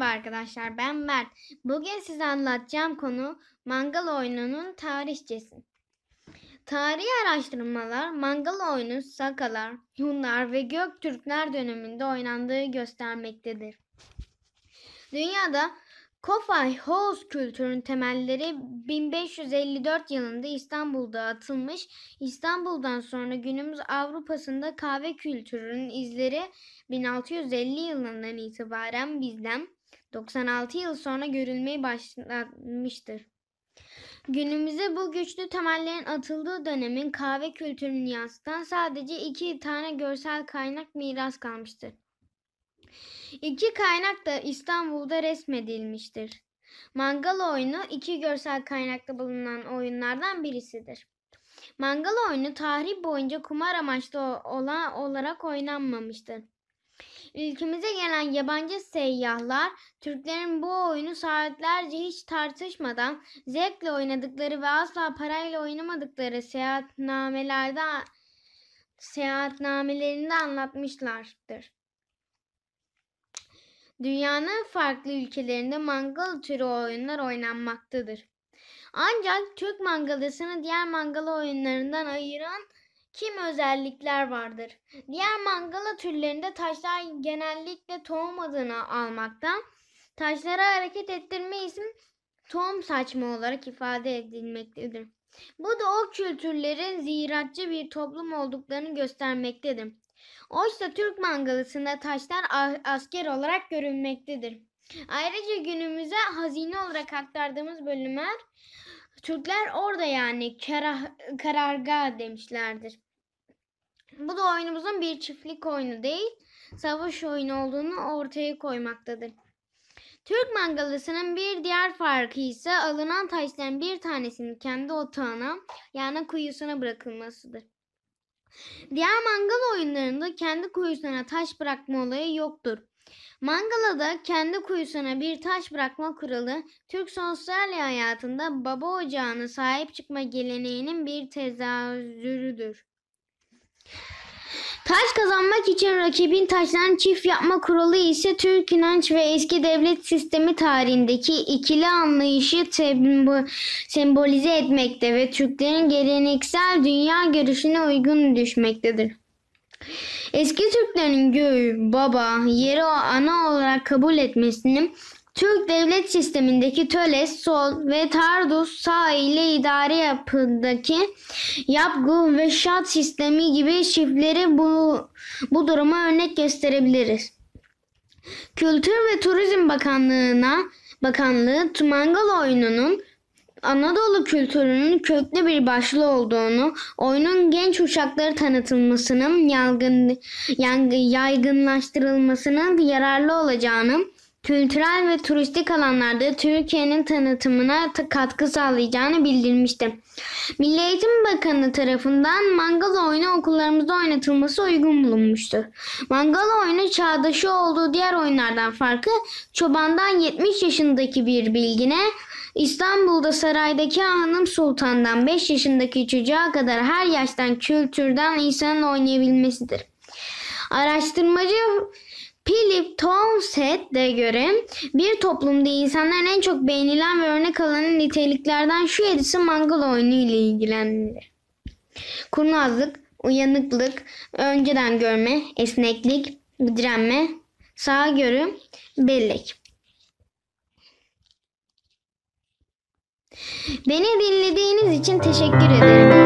arkadaşlar ben Mert. Bugün size anlatacağım konu mangal oyununun tarihçesi. Tarihi araştırmalar mangal oyunu Sakalar, Hunlar ve Göktürkler döneminde oynandığı göstermektedir. Dünyada Kofay House kültürün temelleri 1554 yılında İstanbul'da atılmış. İstanbul'dan sonra günümüz Avrupa'sında kahve kültürünün izleri 1650 yılından itibaren bizden 96 yıl sonra görülmeye başlamıştır. Günümüzde bu güçlü temellerin atıldığı dönemin kahve kültürünü yansıtan sadece iki tane görsel kaynak miras kalmıştır. İki kaynak da İstanbul'da resmedilmiştir. Mangal oyunu iki görsel kaynakta bulunan oyunlardan birisidir. Mangal oyunu tarih boyunca kumar amaçlı olan olarak oynanmamıştır. Ülkemize gelen yabancı seyyahlar Türklerin bu oyunu saatlerce hiç tartışmadan zevkle oynadıkları ve asla parayla oynamadıkları seyahatnamelerde seyahatnamelerinde anlatmışlardır. Dünyanın farklı ülkelerinde mangal türü oyunlar oynanmaktadır. Ancak Türk mangalısını diğer mangal oyunlarından ayıran kim özellikler vardır. Diğer mangala türlerinde taşlar genellikle tohum adını almaktan, taşlara hareket ettirme isim tohum saçma olarak ifade edilmektedir. Bu da o kültürlerin ziraatçı bir toplum olduklarını göstermektedir. Oysa Türk mangalısında taşlar asker olarak görülmektedir. Ayrıca günümüze hazine olarak aktardığımız bölümler Türkler orada yani karah, karargah demişlerdir. Bu da oyunumuzun bir çiftlik oyunu değil, savaş oyunu olduğunu ortaya koymaktadır. Türk mangalısının bir diğer farkı ise alınan taşların bir tanesinin kendi otağına yani kuyusuna bırakılmasıdır. Diğer mangal oyunlarında kendi kuyusuna taş bırakma olayı yoktur. Mangalada kendi kuyusuna bir taş bırakma kuralı Türk sosyal hayatında baba ocağına sahip çıkma geleneğinin bir tezahürüdür. Taş kazanmak için rakibin taşlarını çift yapma kuralı ise Türk inanç ve eski devlet sistemi tarihindeki ikili anlayışı sembolize etmekte ve Türklerin geleneksel dünya görüşüne uygun düşmektedir. Eski Türklerin göğü, baba, yeri ana olarak kabul etmesini Türk devlet sistemindeki töles, sol ve tardus sağ ile idare yapıdaki yapgu ve şat sistemi gibi çiftleri bu, bu duruma örnek gösterebiliriz. Kültür ve Turizm Bakanlığı'na Bakanlığı Mangal oyununun Anadolu kültürünün köklü bir başlığı olduğunu, oyunun genç uçakları tanıtılmasının yaygın, yaygınlaştırılmasının yararlı olacağını, kültürel ve turistik alanlarda Türkiye'nin tanıtımına katkı sağlayacağını bildirmişti. Milli Eğitim Bakanı tarafından mangal oyunu okullarımızda oynatılması uygun bulunmuştur. Mangal oyunu çağdaşı olduğu diğer oyunlardan farkı çobandan 70 yaşındaki bir bilgine İstanbul'da saraydaki hanım sultandan 5 yaşındaki çocuğa kadar her yaştan kültürden insanın oynayabilmesidir. Araştırmacı Philip Townsend'e göre bir toplumda insanların en çok beğenilen ve örnek alınan niteliklerden şu yedisi mangal oyunu ile ilgilenir. Kurnazlık, uyanıklık, önceden görme, esneklik, direnme, sağgörü, bellek. Beni dinlediğiniz için teşekkür ederim.